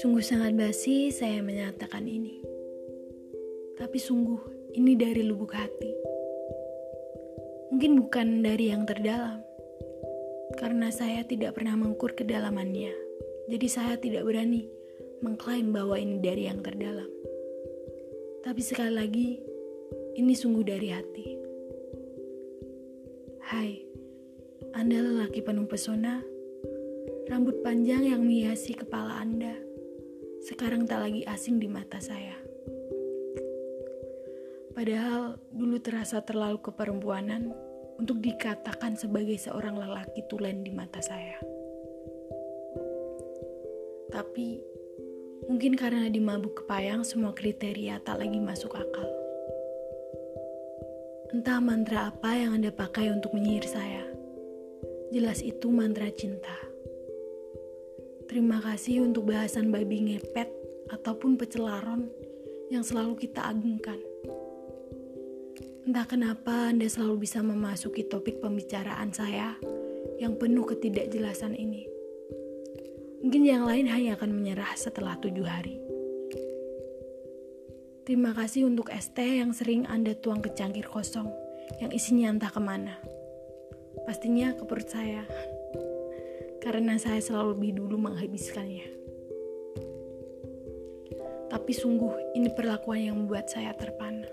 Sungguh sangat basi saya menyatakan ini. Tapi sungguh ini dari lubuk hati. Mungkin bukan dari yang terdalam. Karena saya tidak pernah mengukur kedalamannya. Jadi saya tidak berani mengklaim bahwa ini dari yang terdalam. Tapi sekali lagi, ini sungguh dari hati. Hai, Anda lelaki penuh pesona, rambut panjang yang menghiasi kepala Anda sekarang tak lagi asing di mata saya. Padahal dulu terasa terlalu keperempuanan untuk dikatakan sebagai seorang lelaki tulen di mata saya. Tapi mungkin karena di mabuk kepayang semua kriteria tak lagi masuk akal. Entah mantra apa yang Anda pakai untuk menyihir saya. Jelas itu mantra cinta. Terima kasih untuk bahasan babi ngepet ataupun pecelaron yang selalu kita agungkan. Entah kenapa Anda selalu bisa memasuki topik pembicaraan saya yang penuh ketidakjelasan ini. Mungkin yang lain hanya akan menyerah setelah tujuh hari. Terima kasih untuk ST yang sering Anda tuang ke cangkir kosong yang isinya entah ke mana. Pastinya ke perut saya karena saya selalu lebih dulu menghabiskannya. Tapi sungguh ini perlakuan yang membuat saya terpana.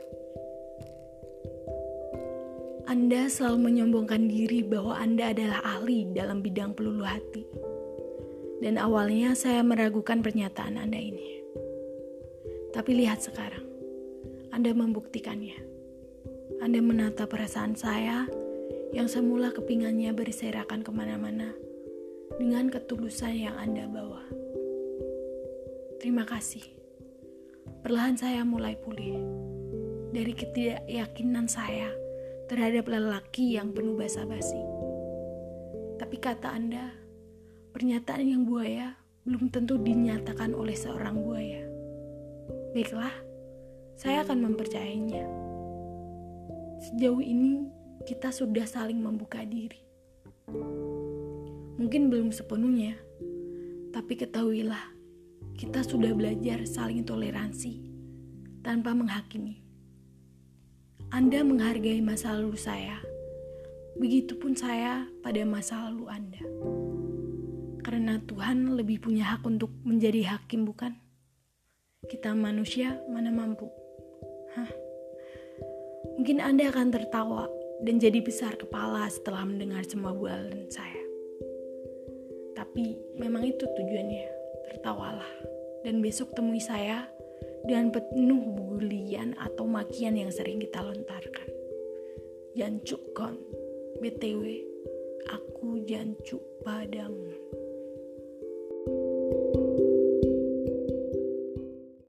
Anda selalu menyombongkan diri bahwa Anda adalah ahli dalam bidang pelulu hati. Dan awalnya saya meragukan pernyataan Anda ini. Tapi lihat sekarang, Anda membuktikannya. Anda menata perasaan saya yang semula kepingannya berserakan ke mana-mana dengan ketulusan yang Anda bawa. Terima kasih. Perlahan saya mulai pulih dari ketidakyakinan saya terhadap lelaki yang penuh basa-basi. Tapi kata Anda, pernyataan yang buaya belum tentu dinyatakan oleh seorang buaya. Baiklah, saya akan mempercayainya. Sejauh ini kita sudah saling membuka diri. Mungkin belum sepenuhnya, tapi ketahuilah, kita sudah belajar saling toleransi tanpa menghakimi. Anda menghargai masa lalu saya, begitupun saya pada masa lalu Anda. Karena Tuhan lebih punya hak untuk menjadi hakim, bukan? Kita manusia mana mampu? Hah? Mungkin Anda akan tertawa dan jadi besar kepala setelah mendengar semua bualan saya. Tapi memang itu tujuannya, tertawalah. Dan besok temui saya dengan penuh bulian atau makian yang sering kita lontarkan. Jancuk kon, BTW, aku jancuk padamu.